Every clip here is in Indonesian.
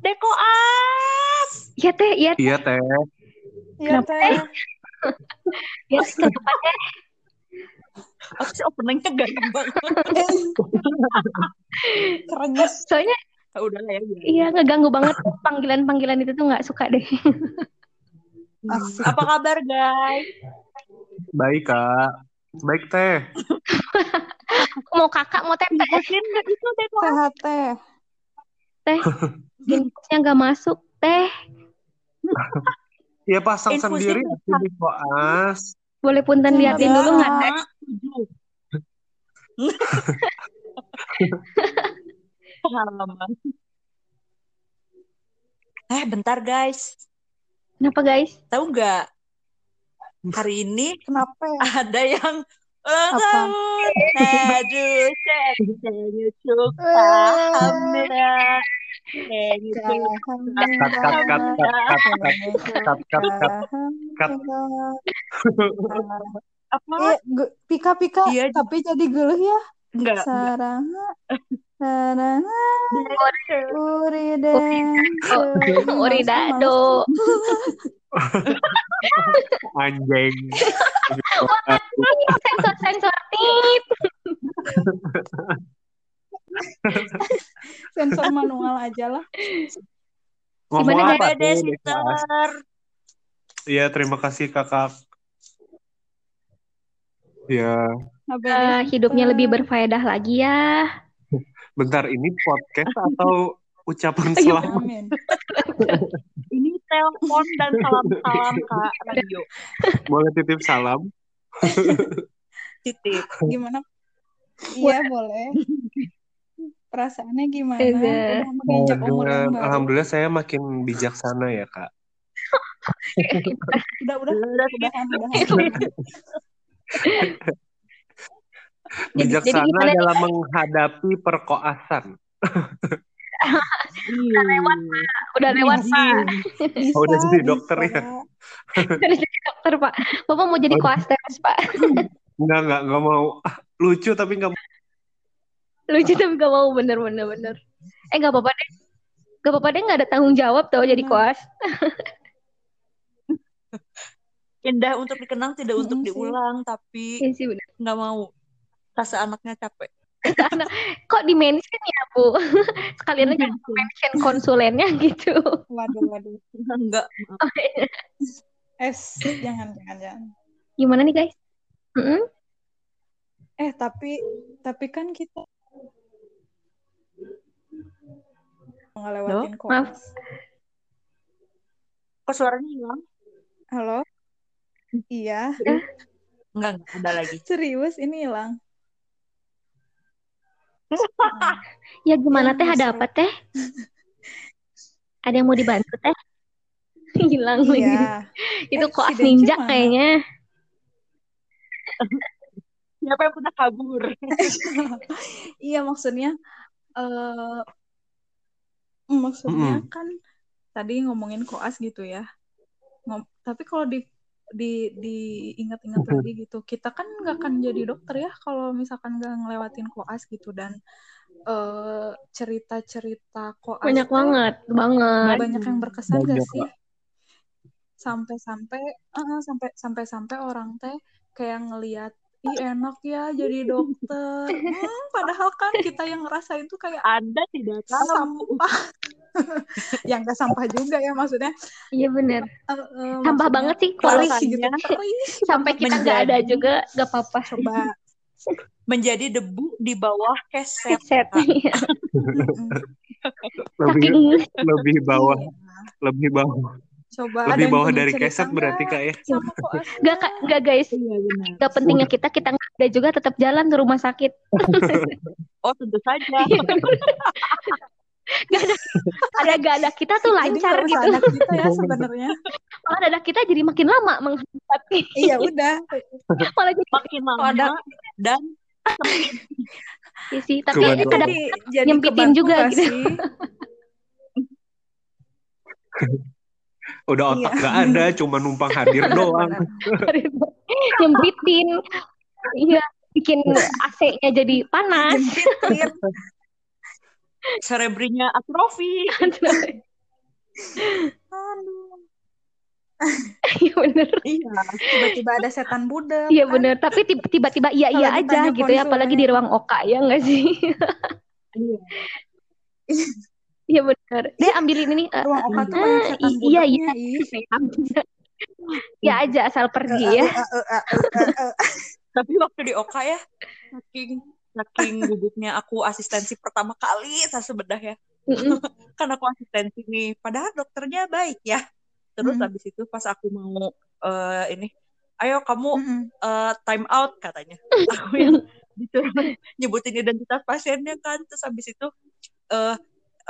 Deko as. Iya teh, iya Iya teh. Iya Kenapa? teh. ya kenapa teh? Aku sih openingnya ganteng banget. Kerenyes. Soalnya Ah, Udah lah ya. iya ngeganggu banget panggilan-panggilan itu tuh nggak suka deh. Asik. Apa kabar guys? Baik kak. Baik teh. Mau kakak mau tete, Mungkin nggak itu Deko as. Sehat teh. teh. Infusnya nggak masuk teh. Iya pasang Infusnya sendiri di koas. Boleh punten liatin dulu nggak teh? Pengalaman. Eh, bentar guys. Kenapa guys? Tahu nggak? hari ini kenapa ya? ada yang ulang tahun cukup apa eh, pika pika iya. tapi jadi geluh ya enggak sarang sarang uridado uridado Anjing. Sensor sensor tit. Sensor manual aja lah. Gimana, apa Ada sister. Iya terima kasih kakak. Ya, Eh, hidupnya lebih berfaedah lagi ya. bentar ini podcast atau ucapan selamat? Amin. Telepon dan salam-salam Kak Radio. Boleh titip salam? Titip. Gimana? Iya boleh. Perasaannya gimana? Iya. Udah menginjak umur yang Aduh, baru. Alhamdulillah saya makin bijaksana ya kak. Udah udah Udah, udahan. Jadi- jadi Bijaksana gimana nih? dalam menghadapi perkoasan. Udah lewat. Udah lewat pak. Bisa, Oh, udah jadi bisa. dokter ya? Udah jadi dokter pak. Bapak mau jadi Oh. koas terus pak. Enggak, enggak, enggak mau. Lucu tapi enggak Lucu tapi gak mau bener bener bener. Eh gak apa-apa deh. Gak apa-apa deh gak ada tanggung jawab tau jadi Bener. koas. Indah untuk dikenang, tidak untuk diulang, tapi Iya sih bener. nggak mau. Rasa anaknya capek. Kok di mention ya bu? Sekalian aja mention konsulennya gitu. Waduh waduh. Enggak. Es jangan jangan jangan. Gimana nih guys? Mm-mm. Eh tapi tapi kan kita ngelewatin maaf. koas. Kok suaranya hilang? Halo? Iya, Enggak, enggak ada lagi. serius ini hilang. Ya gimana Ya, teh? Ada apa teh? Ada yang mau dibantu teh? Hilang lagi. Iya. Itu Eh, koas si ninja mana? kayaknya. Siapa yang pernah kabur? Iya maksudnya eh maksudnya kan tadi ngomongin koas gitu ya. Ngom- tapi kalau di di diingat-ingat lagi gitu, kita kan nggak akan jadi dokter ya kalau misalkan nggak ngelewatin koas gitu dan eh cerita-cerita koas Banyak tuh banget, banget. banyak yang berkesan gak Banyak, sih? Sampai-sampai eh, sampai sampai-sampai orang teh kayak ngelihat Ih enak ya jadi dokter. Hmm, padahal kan kita yang ngerasain tuh kayak Anda tidak tahu. sampah. yang gak sampah juga ya maksudnya. Iya bener. Eh, eh, Sampah banget sih kalau gitu. Sampai kita nggak ada juga gak apa-apa. coba. Menjadi debu di bawah keset. Set. Iya. Mm-mm. lebih Saking lebih bawah, Iya. lebih bawah, Coba ada lebih bawah dari keset berarti nggak kak ya. Sama koas. Gak, Kak, gak guys. Iya benar. Gak pentingnya kita, kita nggak ada juga tetap jalan ke rumah sakit. Oh tentu saja. Gak ada, ada gak ada kita tuh lancar nggak gitu. ada kita ya sebenarnya. Malah ada kita jadi makin lama menghadapi. Iya udah. Malah jadi Makin lama ada dan iya sih. Tapi Cuman tuh. ada jadi jadi nyempitin juga nggak gitu. Udah otak Iya. gak ada, cuma numpang hadir doang. nyempitin. Iya, bikin AC-nya jadi panas. Jempitin. Cerebrinya atrofi. Aduh. Iya bener. Iya. Tiba-tiba ada setan budek. Iya kan? bener. Tapi tib- tiba-tiba iya iya aja gitu ya. Apalagi di ruang oka ya nggak sih? Iya. Iya bener. Dia ambilin ini. eh, Ruang oka tuh i- iya iya. budeknya. ih. Ya aja asal pergi ya. Tapi waktu di Oka ya, saking saking gugupnya aku asistensi pertama kali saya sebedah ya. Kan aku asistensi nih, padahal dokternya baik ya. Terus Mhm. habis itu pas aku mau eh, ini, ayo kamu Mm-mm. eh, time out katanya. Aku yang disuruh nyebutin identitas pasiennya kan. Terus habis itu eh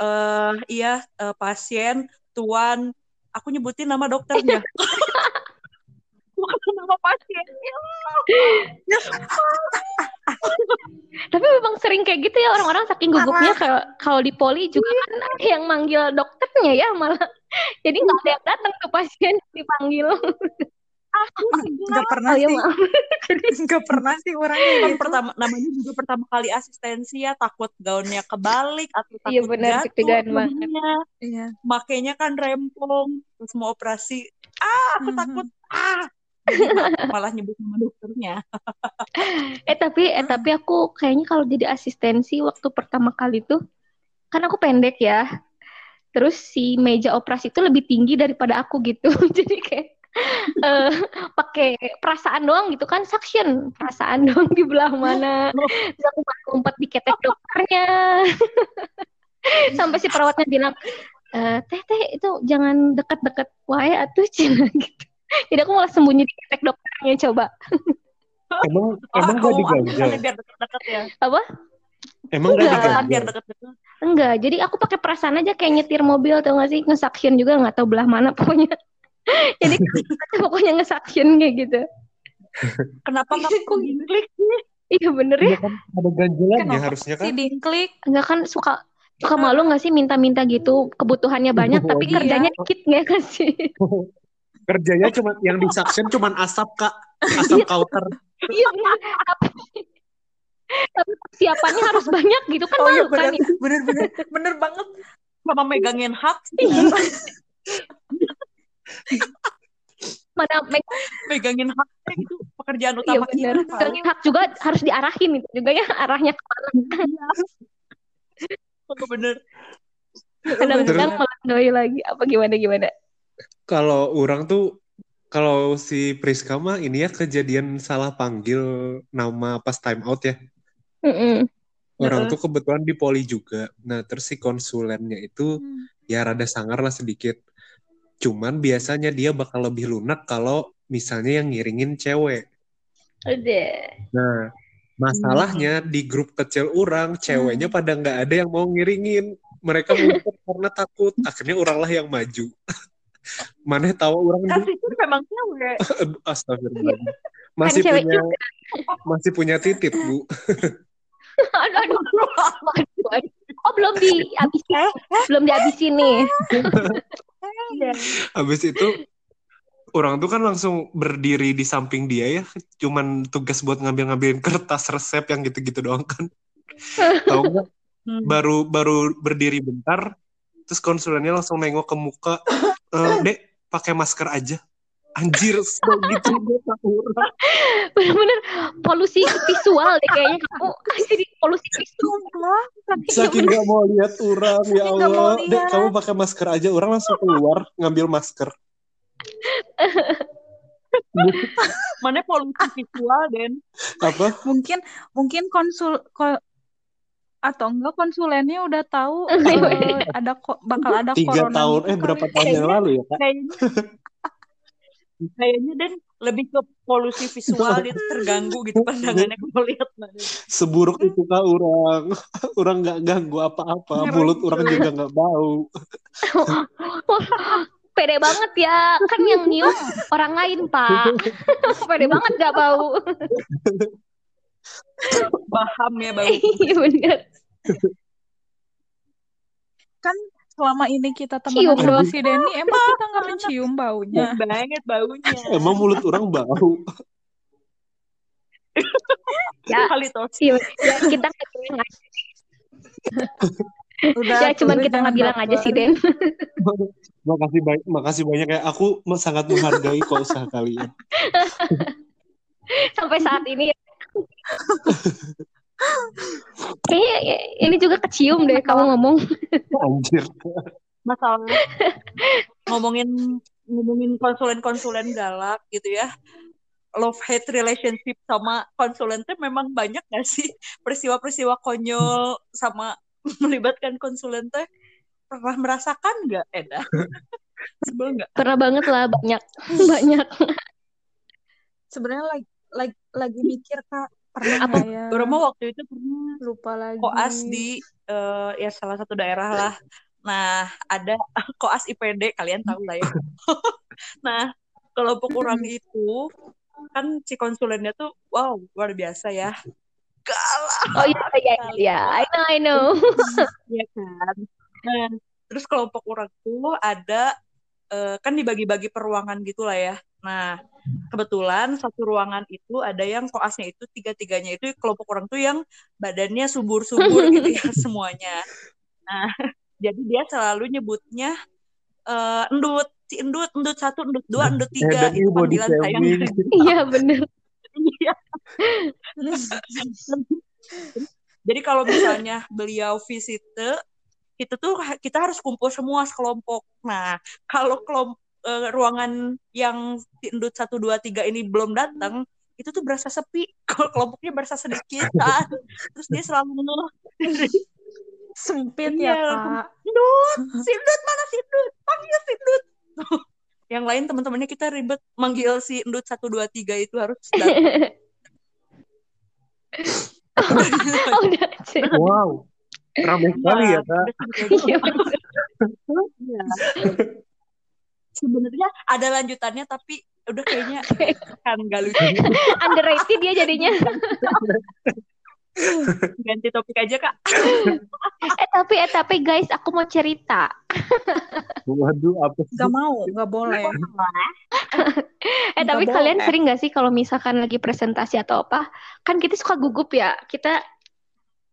eh iya eh, pasien tuan aku nyebutin nama dokternya. Bukan nama pasiennya. Tapi memang sering kayak gitu ya orang-orang saking gugupnya kalau kalau di poli juga kan ada yang manggil dokternya ya malah. Jadi nggak ada yang datang ke pasien dipanggil. Aku Nggak pernah Oh ya sih. Nggak pernah sih orangnya kan gitu. pertama namanya juga pertama kali asistensi ya takut gaunnya kebalik atau takut Iya, benar, jatuh banget. jadinya. Iya. makainya kan rempong terus mau operasi ah aku Mhm. takut ah malah nyebut nama dokternya Eh tapi eh tapi aku kayaknya kalau jadi asistensi waktu pertama kali tuh kan aku pendek ya. Terus si meja operasi itu lebih tinggi daripada aku gitu. Jadi kayak eh pakai perasaan doang gitu kan suction. Perasaan doang di belah mana. Terus aku ngumpet di ketek dokternya. Sampai si perawatnya bilang "Eh, teh teh itu jangan deket-deket wae atuh cina gitu. Jadi aku malah sembunyi di ketek dokternya coba. Emang emang gak diganjal? biar deket-deket ya. Apa? Emang gak Enggak. Biar diganjal? deket-deket. Enggak, jadi aku pakai perasaan aja kayak nyetir mobil atau nggak sih? Nge-suction juga nggak tahu belah mana pokoknya. jadi pokoknya nge-suction kayak gitu. kenapa nggak pergi klik Iya bener ya. Iya kan ada ganjalannya Kenapa harusnya Si kan? dingklik. Enggak kan suka suka malu nggak sih minta-minta gitu kebutuhannya banyak tapi Iya. kerjanya dikit nggak kan sih? Kerjanya cuma yang di suction cuma asap kak, asap counter. Iya bener. Tapi, persiapannya harus banyak gitu kan Oh iya malu kan bener, ya. bener, bener, bener banget. sama megangin hak Mana me- megangin hak itu pekerjaan iya utama bener. kita tahu. Hak juga harus diarahin itu juga ya arahnya ke mana. Oh, bener Kadang-kadang Bener. melandoi lagi apa gimana gimana. Kalau orang tuh kalau si Priska mah ini ya kejadian salah panggil nama pas time out ya. Mm-mm. Orang Heeh. tuh kebetulan di poli juga. Nah, terus si konsulennya itu Hmm. ya rada sangar lah sedikit. Cuman biasanya dia bakal lebih lunak kalau misalnya yang ngiringin cewek. Udah. Nah, masalahnya di grup kecil orang, ceweknya pada nggak ada yang mau ngiringin. Mereka ngumpet karena takut. Akhirnya oranglah yang maju. Maneh tahu orang kan di itu memang cewek Aduh, Astagfirullahaladzim. Masih cewek punya masih punya titik, Bu. aduh, aduh, aduh, aduh. Oh belum dihabisin, belum dihabisin nih. Iya. Habis itu orang tuh kan langsung berdiri di samping dia ya, cuman tugas buat ngambil-ngambilin kertas resep yang gitu-gitu doang kan. Tahu nggak? Hmm. Baru baru berdiri bentar, terus konsulennya langsung nengok ke muka, "Eh, Dek, pakai masker aja. Anjir, gitu gue orang. Bener-bener polusi visual deh kayaknya kamu jadi polusi visual. Saking nggak mau lihat orang, ya Allah. Dek, kamu pakai masker aja. Orang langsung keluar ngambil masker. mana polusi visual dan Apa? mungkin mungkin konsul ko- atau enggak konsulennya udah tahu eh, ada kok bakal ada Tiga corona tahun, gitu eh berapa tahun yang lalu ya, Kak? Kayaknya dan lebih ke polusi visual itu terganggu gitu pandangannya kalau lihat Seburuk itu kak orang. orang nggak ganggu apa-apa. Ngeri. Mulut orang juga nggak bau. Pede banget ya, kan yang nyium orang lain pak. Pede banget gak bau. paham ya bau Iya bener. kan selama ini kita Cium temenan sama si Denny emang kita nggak mencium baunya banget baunya Emang mulut orang bau. Ya. kali ya, kita nggak Udah, ya cuman kita nggak bilang aja sih Den. makasih banyak makasih banyak ya aku sangat menghargai kok usaha kalian Sampai saat ini. Kayaknya ini juga kecium deh kamu ngomong. anjir. Masalah ngomongin ngomongin konsulen-konsulen galak gitu ya. Love hate relationship sama konsulen teh memang banyak gak sih? Peristiwa-peristiwa konyol sama melibatkan konsulen teh pernah merasakan nggak Eda? Sebel nggak? Pernah banget lah banyak. Banyak. Sebenarnya lagi, lagi lagi mikir kak pernah Apa? ya? Berapa waktu itu pernah lupa lagi. koas di eh, ya salah satu daerah lah. Nah, ada koas IPD, kalian tahu lah ya. nah, kelompok orang itu kan si konsulennya tuh wow, luar biasa ya. Galak Oh iya iya iya. I know I know. ya kan. Nah, terus kelompok orang tuh ada eh, kan dibagi-bagi per ruangan gitu lah ya. Nah, kebetulan satu ruangan itu ada yang koasnya itu tiga-tiganya itu kelompok orang tuh yang badannya subur-subur gitu ya semuanya. Nah, jadi dia selalu nyebutnya eh, endut, si endut, endut satu, endut dua, endut eh tiga dan itu panggilan sayang Iya bener. Iya. Jadi kalau misalnya beliau visite, itu tuh kita harus kumpul semua sekelompok. Nah, kalau kelom- eh, ruangan yang si endut satu dua tiga ini belum datang, itu tuh berasa sepi. Kalau kelompoknya berasa sedikit kan. Terus dia selalu ngeluh. Sempit ya kak. Endut, si endut mana si endut? Panggil si endut. Yang lain teman-temannya kita ribet manggil si endut satu dua tiga itu harus datang. Oh, wow ramai sekali ya kak bener. Iya. Sebenarnya ada lanjutannya tapi udah kayaknya kan gak lucu. Underrated dia jadinya. Ganti topik aja kak. Eh tapi eh tapi guys aku mau cerita. waduh apa sih Gak mau, gak boleh. Eh Nggak tapi kalian boleh. sering gak sih kalau misalkan lagi presentasi atau apa, kan kita suka gugup ya. Kita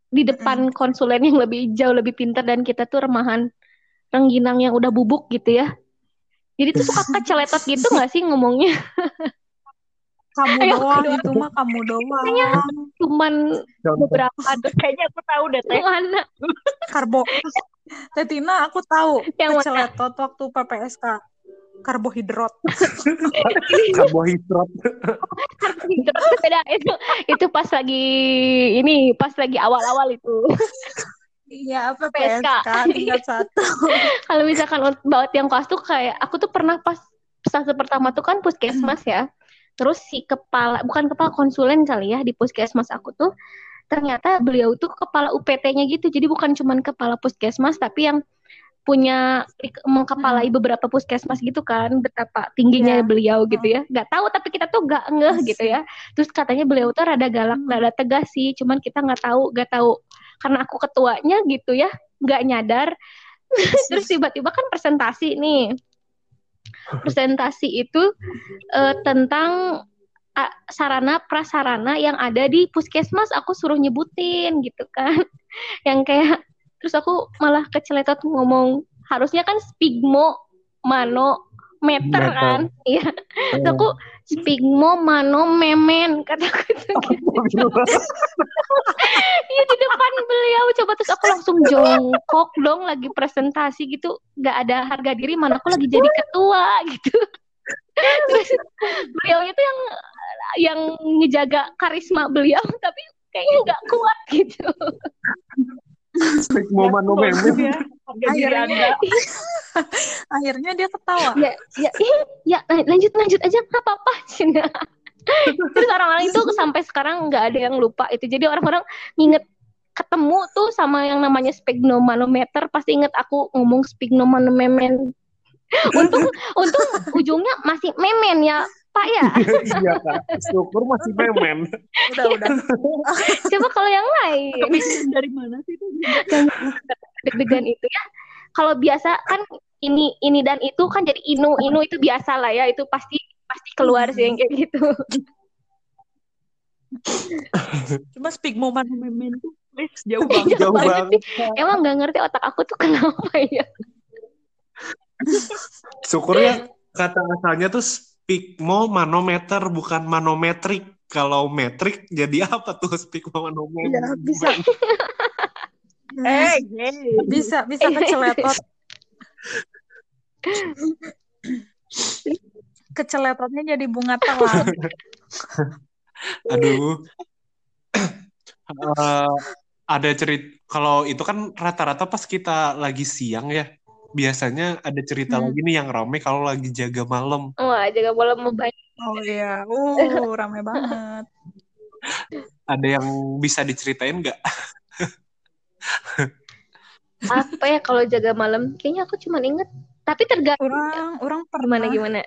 di depan konsulen yang lebih jauh lebih pintar dan kita tuh remahan rengginang yang udah bubuk gitu ya. Jadi tuh suka keceletot gitu gak sih ngomongnya? Kamu Ayo, doang itu mah kamu doang. Cuman contoh beberapa Kayaknya aku tahu deh teh. mana Karbo. Tetina aku tahu Yang mana? keceletot waktu PPSK. Karbohidrat. karbohidrat itu beda itu itu pas lagi ini pas lagi awal-awal itu. Iya, PPSK. PPSK tingkat satu. kalau misalkan baut yang kelas tuh kayak aku tuh pernah pas fase pertama tuh kan puskesmas ya. Terus si kepala bukan kepala konsulen kali ya di puskesmas aku tuh. Ternyata beliau tuh kepala UPT-nya gitu. Jadi bukan cuman kepala puskesmas tapi yang punya mengkepalai beberapa puskesmas gitu kan. Betapa tingginya Iya. beliau gitu ya. Nggak tahu tapi kita tuh nggak ngeh gitu ya. Terus katanya beliau tuh rada galak Hmm. rada tegas sih. Cuman kita nggak tahu nggak tahu karena aku ketuanya gitu ya nggak nyadar. Terus tiba-tiba kan presentasi nih. Presentasi itu eh, tentang sarana prasarana yang ada di puskesmas aku suruh nyebutin gitu kan. Yang kayak terus aku malah keceletot ngomong harusnya kan spigmo mano meter Meter. kan? Iya. Terus aku spigmo mano memen kataku itu Iya di depan beliau. Coba terus aku langsung jongkok dong lagi presentasi gitu. Nggak ada harga diri mana aku lagi jadi ketua gitu. Terus beliau itu yang yang ngejaga karisma beliau tapi kayaknya nggak kuat gitu momen momen ya. Akhirnya- Anda. Akhirnya dia ketawa. ya ya ih, ya lan- lanjut lanjut aja nggak apa-apa Cina. terus orang-orang itu sampai sekarang nggak ada yang lupa itu jadi orang-orang nginget ketemu tuh sama yang namanya sphygmomanometer pasti inget aku ngomong sphygmomanomemen untung untung ujungnya masih memen ya pak ya iya kak syukur masih memen Udah, udah. coba kalau yang lain Kepikiran dari mana sih itu? deg-degan itu ya kalau biasa kan ini ini dan itu kan jadi inu inu itu biasa lah ya itu pasti pasti keluar sih yang kayak gitu Cuma spigmoman memen tuh Please, jauh banget. Jauh banget. Emang nggak ngerti otak aku tuh kenapa ya? Syukurnya kata asalnya tuh speakmo manometer bukan manometrik. Kalau metrik jadi apa tuh speakmo manometer? Iya, bisa. Eh, hey. bisa bisa keceletot. Keceletotnya jadi bunga telang. Aduh. Eh, ada cerita kalau itu kan rata-rata pas kita lagi siang ya. Biasanya ada cerita Hmm. lagi nih yang rame kalau lagi jaga malam. Wah, jaga bola mobile. Oh iya, uh, rame banget. Ada yang bisa diceritain nggak? Apa ya kalau jaga malam? Kayaknya aku cuma inget. Tapi tergantung Orang orang gimana pernah gimana.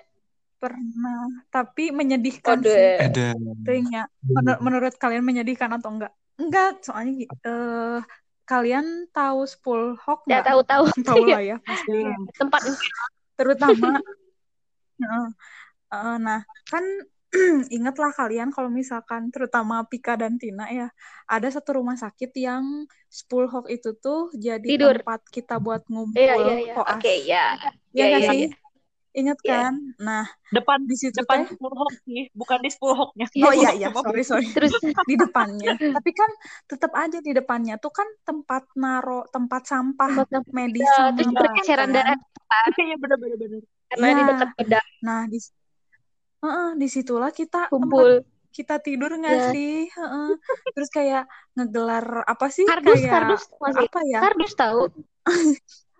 pernah, tapi menyedihkan Kode. sih. Ada. Teuingnya. Menur- menurut kalian menyedihkan atau enggak? Enggak, soalnya eh kalian tahu Spool Hawk Ya enggak? tahu-tahu Tahu lah ya pasti. tempat Terutama Heeh. Heeh, nah, kan ingatlah kalian kalau misalkan terutama Pika dan Tina ya, ada satu rumah sakit yang Spool Hawk itu tuh jadi Tidur. tempat kita buat ngumpul Iya iya iya. koas. Oke ya. Iya Iya, nggak iya, iya. Ingat Iya. kan? Nah, Depan di situ depan teh sih, bukan di Spurhawknya. Oh iya iya, sorry sorry. Terus Di depannya. Tapi kan tetap aja di depannya tuh kan tempat naro tempat sampah medis ya, terus Iya, berceceran kan. darah Iya bener bener bener. karena di Iya. dekat bedah Nah, di Heeh, di situlah kita tempat kumpul. kita tidur nggak Iya. sih? Heeh. Terus kayak ngegelar apa sih? Kardus, kayak kardus masih. apa ya? Kardus tahu.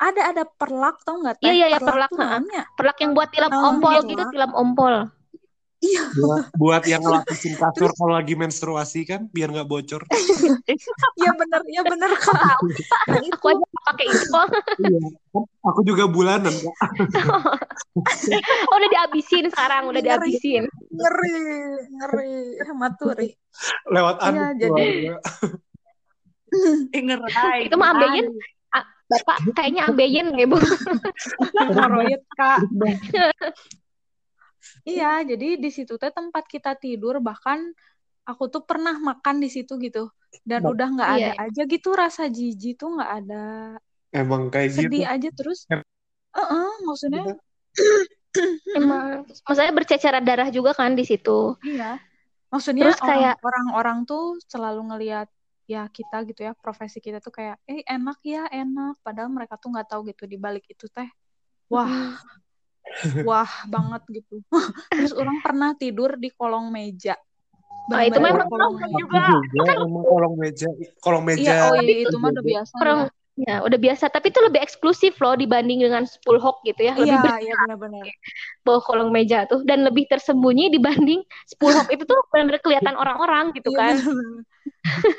Ada ada perlak tau nggak Iya, iya, iya, perlak, tuh ha-ha. namanya. Perlak yang buat tilam Oh, ompol gitu. gitu, tilam ompol. Buat, buat yang ngelapisin kasur kalau lagi menstruasi kan biar nggak bocor. Iya bener, iya bener kak. Nah itu Aku aja pakai itu. Iya. Kan Aku juga bulanan kak. Oh, udah dihabisin sekarang, udah Ngeri. dihabisin. ngeri, ngeri, hematuri. Lewat Iya, anu jadi- keluarga. Eh, ngerai. Itu mah ambeien. Bapak kayaknya ambeien ya, Bu. Hemoroid kak. Iya, jadi di situ teh tempat kita tidur bahkan aku tuh pernah makan di situ gitu dan Nah, udah nggak ada iya. aja gitu rasa jijik tuh nggak ada Emang kayak gitu. sedih aja terus Heeh, maksudnya Emang, maksudnya berceceran darah juga kan di situ. iya maksudnya Terus kayak- orang- orang-orang tuh selalu ngelihat ya kita gitu ya profesi kita tuh kayak eh enak ya enak padahal mereka tuh nggak tahu gitu di balik itu teh wah wah banget gitu terus orang pernah tidur di kolong meja Ah, itu Bener-bener memang kolong Aku meja juga. juga emang kolong meja, kolong meja. iya oh iya itu itu mah udah juga. biasa Orang ya udah biasa, tapi itu lebih eksklusif loh dibanding dengan spool hawk gitu ya. ya. Lebih iya iya benar-benar bawah kolong meja tuh dan lebih tersembunyi dibanding spool hawk itu tuh benar-benar kelihatan orang-orang gitu Iya, kan.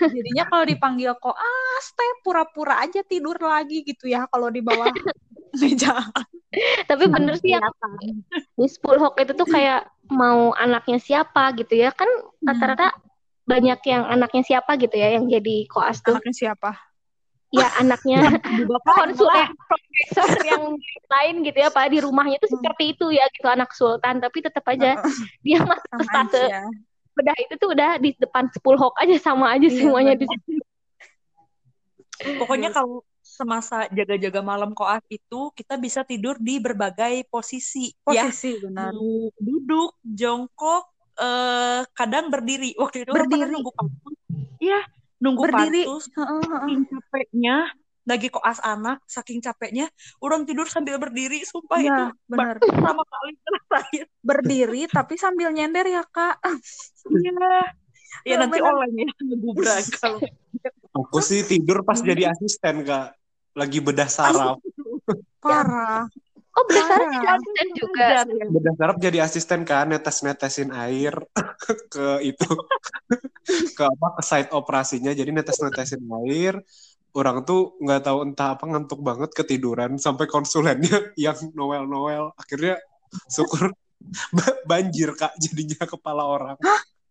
Jadinya kalau dipanggil koas teh pura-pura aja tidur lagi gitu ya kalau di bawah meja. Tapi bener sih di spool hawk itu tuh kayak mau anaknya siapa gitu ya. Kan rata-rata banyak yang anaknya siapa gitu ya yang jadi koas tuh. anaknya siapa? Ya anaknya konsulen profesor yang lain gitu ya Pak. Di rumahnya tuh Hmm. seperti itu ya gitu anak sultan. Tapi tetap aja dia masuk ke stase bedah itu tuh udah di depan spool hawk aja sama aja Iya, semuanya di situ. Pokoknya kalau semasa jaga-jaga malam koas itu kita bisa tidur di berbagai posisi, ya. posisi benar Mau duduk, jongkok, eh kadang berdiri. Waktu itu Berdiri. nunggu pantus. Iya, nunggu Berdiri. pantus. Heeh, heeh. Saking capeknya, lagi koas anak, saking capeknya, orang tidur sambil berdiri. Sumpah itu Iya, benar. pertama kali ngerasain. Berdiri tapi sambil nyender ya, Kak. Iya. Ya nanti oleng ya ngegubrak kalau Aku sih tidur pas jadi asisten kak, lagi bedah saraf. Parah. Oh berdasarkan Parah. jadi asisten juga. ya. Bedah saraf jadi asisten kan, netes-netesin air ke itu ke apa ke site operasinya. Jadi netes-netesin air. Orang tuh nggak tahu entah apa ngantuk banget ketiduran sampai konsulennya yang Noel-Noel. Akhirnya syukur ba- banjir kak jadinya kepala orang.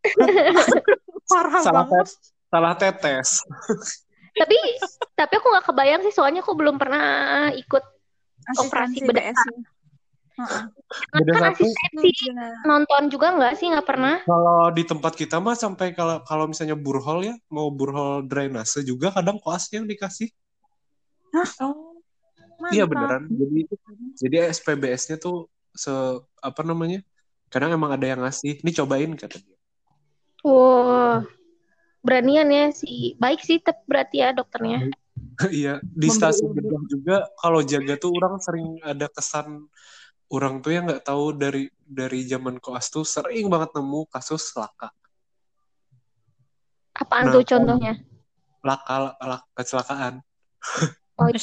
Parah salah banget. tes salah tetes. Tapi tapi aku nggak kebayang sih soalnya aku belum pernah ikut Asistensi operasi bedah. Beda satu. nonton juga nggak sih? Nggak pernah. kalau di tempat kita mah sampai kalau kalau misalnya burhol ya mau burhol drainase juga kadang koasnya yang dikasih. Oh, iya beneran. Jadi jadi SPBS-nya tuh se apa namanya? Kadang emang ada yang ngasih. Ini cobain kata dia. Wow, beranian ya si baik sih tapi berarti ya dokternya. iya. Di stasiun juga kalau jaga tuh orang sering ada kesan orang tuh yang nggak tahu dari dari zaman koas tuh sering banget nemu kasus laka Apaan Nah, tuh contohnya? laka, laka kecelakaan Oh,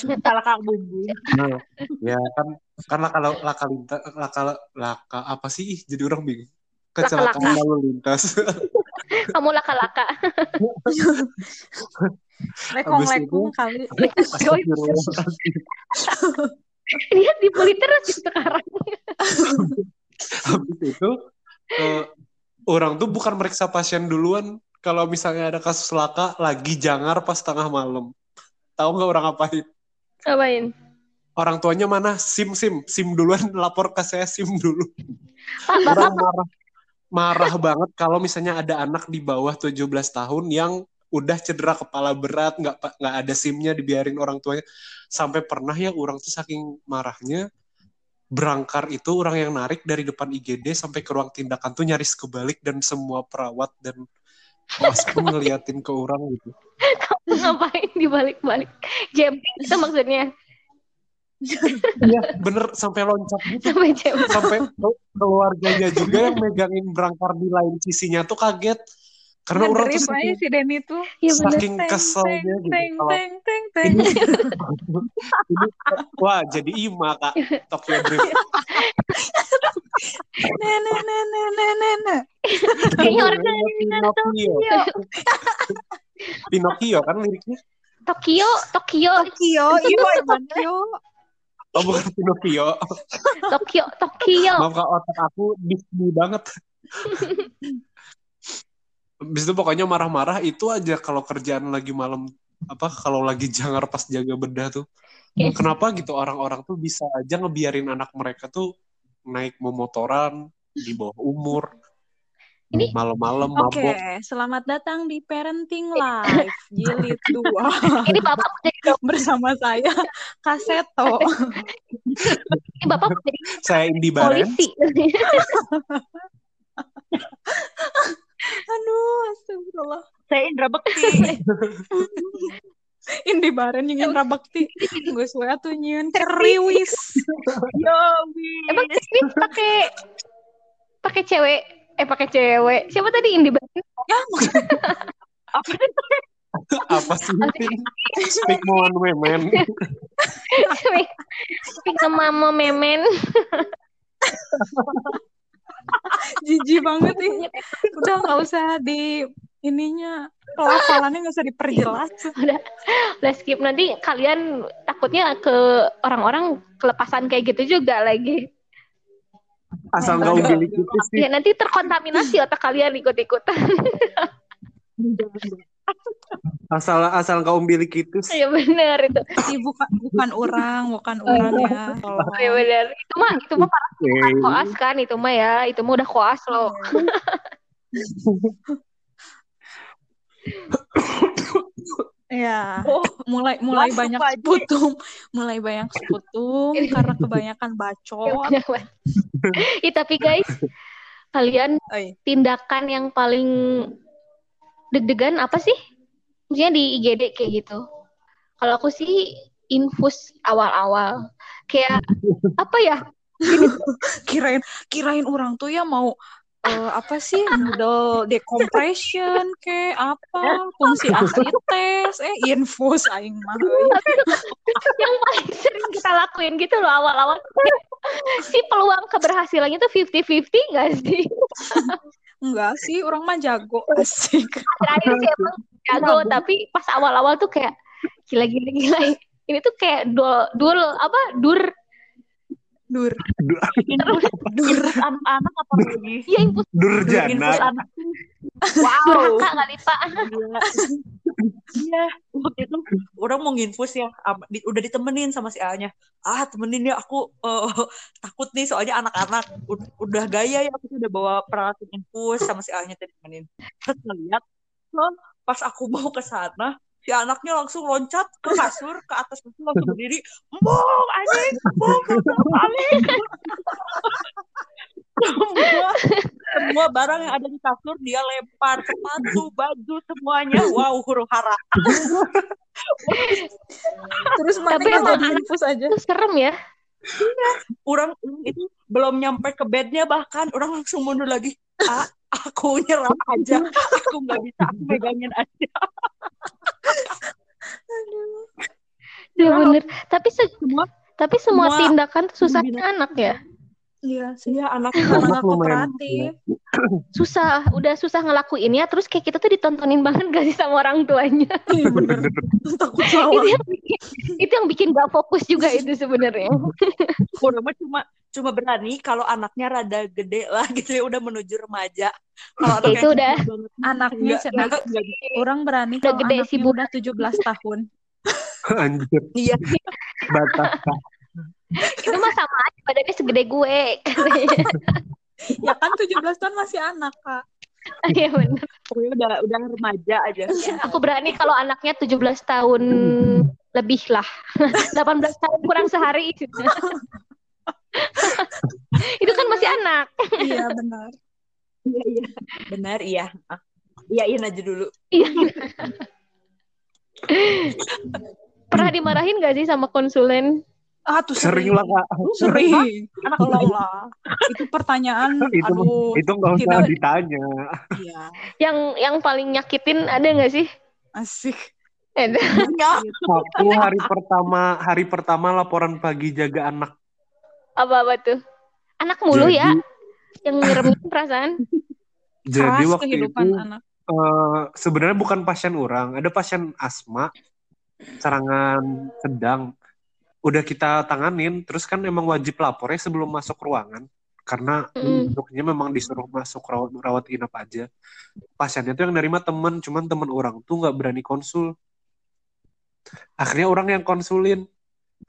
kak bumbu. Nah, ya kan kan laka laka lintas laka laka apa sih Ih, jadi orang bingung kecelakaan Laka-laka. lalu lintas kamu laka-laka. Lekong-lekong kali. Dia di militer sih sekarang. habis itu eh, orang tuh bukan meriksa pasien duluan. Kalau misalnya ada kasus laka lagi jangar pas tengah malam. Tahu nggak orang apain Ngapain? orang tuanya mana? Sim sim. Sim duluan lapor ke saya sim dulu. Pak, bapak orang marah marah banget kalau misalnya ada anak di bawah 17 tahun yang udah cedera kepala berat nggak nggak ada simnya dibiarin orang tuanya sampai pernah ya orang tuh saking marahnya berangkar itu orang yang narik dari depan IGD sampai ke ruang tindakan tuh nyaris kebalik dan semua perawat dan pas pun ngeliatin ke orang gitu ngapain dibalik-balik? Jemping itu maksudnya. iya bener sampai loncat gitu Sampai sampai ke- keluarganya juga yang megangin berangkar di lain sisinya tuh kaget karena orang tuh saking, si Denny tuh. Bener. saking Teng, keselnya teng, gitu teng, teng, teng, teng. wah jadi Ima kak Tokyo Drift Nenek, nenek, nenek, nenek. Kayaknya orang Pinocchio Pinocchio kan liriknya Tokyo, Tokyo, Tokyo, iya Tokyo. oh bukan Pinocchio Tokyo, Tokyo. maaf kak otak aku Disney banget Habis itu pokoknya marah-marah itu aja kalau kerjaan lagi malam apa kalau lagi jangar pas jaga bedah tuh Oke. kenapa gitu orang-orang tuh bisa aja ngebiarin anak mereka tuh naik memotoran di bawah umur Ini- malam-malam Oke, mabok selamat datang di Parenting Live Jilid 2 Ini bapak bersama saya Kaseto. ini bapak saya Indi Baren polisi. Aduh, astagfirullah. Saya Indra Bekti. Indi Baren yang Indra Bakti. Gue suwe tuh nyieun keriwis. Yo, wis. Emang ini pakai pakai cewek, eh pakai cewek. Siapa tadi Indi Baren? Ya, maksudnya Apa apa sih speak more women Cewek. Pika mama memen. Jijik banget nih. Udah nggak usah di ininya pelafalannya nggak usah diperjelas. Udah skip nanti kalian takutnya ke orang-orang kelepasan kayak gitu juga lagi. asal nggak umbilik tipis sih Ya nanti terkontaminasi otak kalian ikut-ikutan. Asal asal nggak umbilik tipis Ya benar itu. Ih, bukan bukan orang, bukan orang ya. Tolong. Ya benar. Itu mah itu mah parah Oke. koas kan itu mah ya. Itu mah udah koas loh. Ya, Oh, mulai mulai masuk banyak sekutum, mulai banyak sekutum karena kebanyakan bacot. Ih, tapi guys, kalian Oi. tindakan yang paling deg-degan apa sih? Maksudnya di IGD kayak gitu. Kalau aku sih infus awal-awal. Kayak apa ya? Kirain kirain orang tuh ya mau eh, apa sih noodle decompression ke apa fungsi asli tes eh infus aing mah yang paling sering kita lakuin gitu loh awal-awal. si peluang keberhasilannya tuh 50-50 gak sih? enggak sih orang mah jago asik Terakhir sih emang jago, tapi pas awal-awal tuh kayak gila-gila gila. Ini tuh kayak dul, dul apa? Dur Dur. infus infus anak-anak apa lagi Iya infus Durjana. anak wow durhaka kali pak. Gila. Iya, waktu itu orang mau nginfus ya, di- udah ditemenin sama si A-nya. Ah, temenin ya aku eh, takut nih soalnya anak-anak ud- udah gaya ya aku udah bawa peralatan infus sama si A-nya tadi temenin. Terus ngeliat, loh, pas aku mau ke sana, si anaknya langsung loncat ke kasur, ke atas kasur langsung berdiri, "Mong, anjing, mong, anjing." semua semua barang yang ada di kasur dia lempar sepatu baju semuanya wow huru hara Terus mana Tapi emang infus aja? Itu serem ya. orang itu belum nyampe ke bednya bahkan orang langsung mundur lagi ah aku nyerah aja aku nggak bisa aku megangin aja Ya bener. Tapi se- semua tapi semua, semua tindakan tuh susahnya binatang- anak ya. Iya iya anak Anak kooperatif. Susah, udah susah ngelakuinnya terus kayak kita tuh ditontonin banget gak sih sama orang tuanya. Iya bener. Takut itu yang bikin, itu yang bikin gak fokus juga itu sebenarnya. mah cuma cuma berani kalau anaknya rada gede lah gitu ya udah menuju remaja kalau Ya, anaknya itu udah. banget, Anaknya nggak- cenah. nggak- nggak- Orang berani Udah kalau gede anaknya sih, udah 17 tahun. Anjir, iya batas. Itu mah sama aja badannya segede gue. Ya kan 17 tahun masih anak, Kak. Iya bener. pokoknya udah udah remaja aja Aku berani kalau anaknya 17 tahun lebih lah. 18 tahun kurang sehari. itu kan masih anak. Iya benar. iya iya benar iya Ah, iyain aja dulu Iya. Pernah dimarahin gak sih sama konsulen? Ah, tuh Sering lah kak. Tuh sering. anak lah. Itu pertanyaan, Itu aduh. itu nggak usah Tidak. ditanya. Iya, Yang yang paling nyakitin ada gak sih? asik. Ada. Aku hari pertama hari pertama laporan pagi jaga anak. Apa-apa tuh? Anak mulu Jadi- ya? Yang ngeremin perasaan? Jadi Keras waktu kehidupan itu anak. eh, sebenarnya bukan pasien orang, ada pasien asma, serangan sedang. Udah kita tanganin, terus kan emang wajib lapornya sebelum masuk ruangan. Karena Mm. dokternya memang disuruh masuk rawat, rawat inap aja. Pasiennya tuh yang nerima temen, cuman temen orang tuh nggak berani konsul. Akhirnya orang yang konsulin.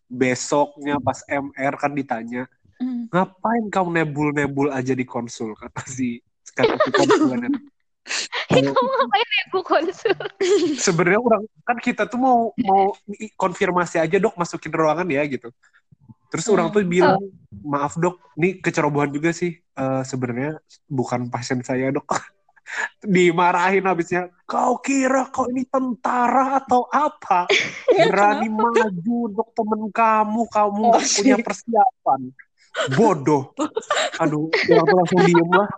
Besoknya pas MR kan ditanya, Hmm. ngapain kamu nebul-nebul aja di konsul kata si kata si konsulen itu. Kamu ngapain gue konsul? sebenarnya orang kan kita tuh mau mau konfirmasi aja dok masukin ruangan ya gitu terus orang tuh bilang maaf dok ini kecerobohan juga sih Eh, sebenarnya bukan pasien saya dok dimarahin habisnya kau kira kau ini tentara atau apa? Berani maju untuk temen kamu kamu nggak Oh, punya persiapan. Bodoh. Aduh orang tuh langsung diem lah.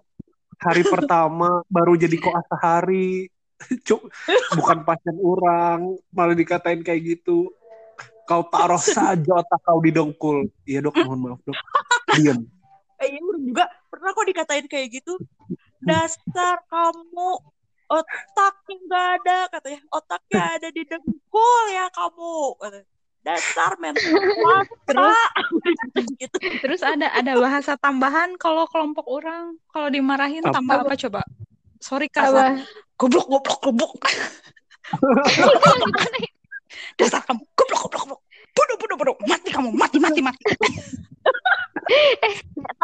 Hari pertama baru jadi koas sehari. Cuk, bukan pasien orang malah dikatain kayak gitu. Kau taruh saja otak kau di dengkul iya dok mohon maaf dok. Diem eh, iya juga pernah kok dikatain kayak gitu dasar kamu otaknya nggak ada katanya otaknya ada di dengkul ya kamu Katanya, dasar mental Terus gitu terus ada ada bahasa tambahan kalau kelompok orang kalau dimarahin Apa? tambah apa coba? Sorry kasar. Goblok goblok goblok. Dasar kamu goblok goblok goblok. Bodoh bodoh bodoh. Mati kamu mati mati mati.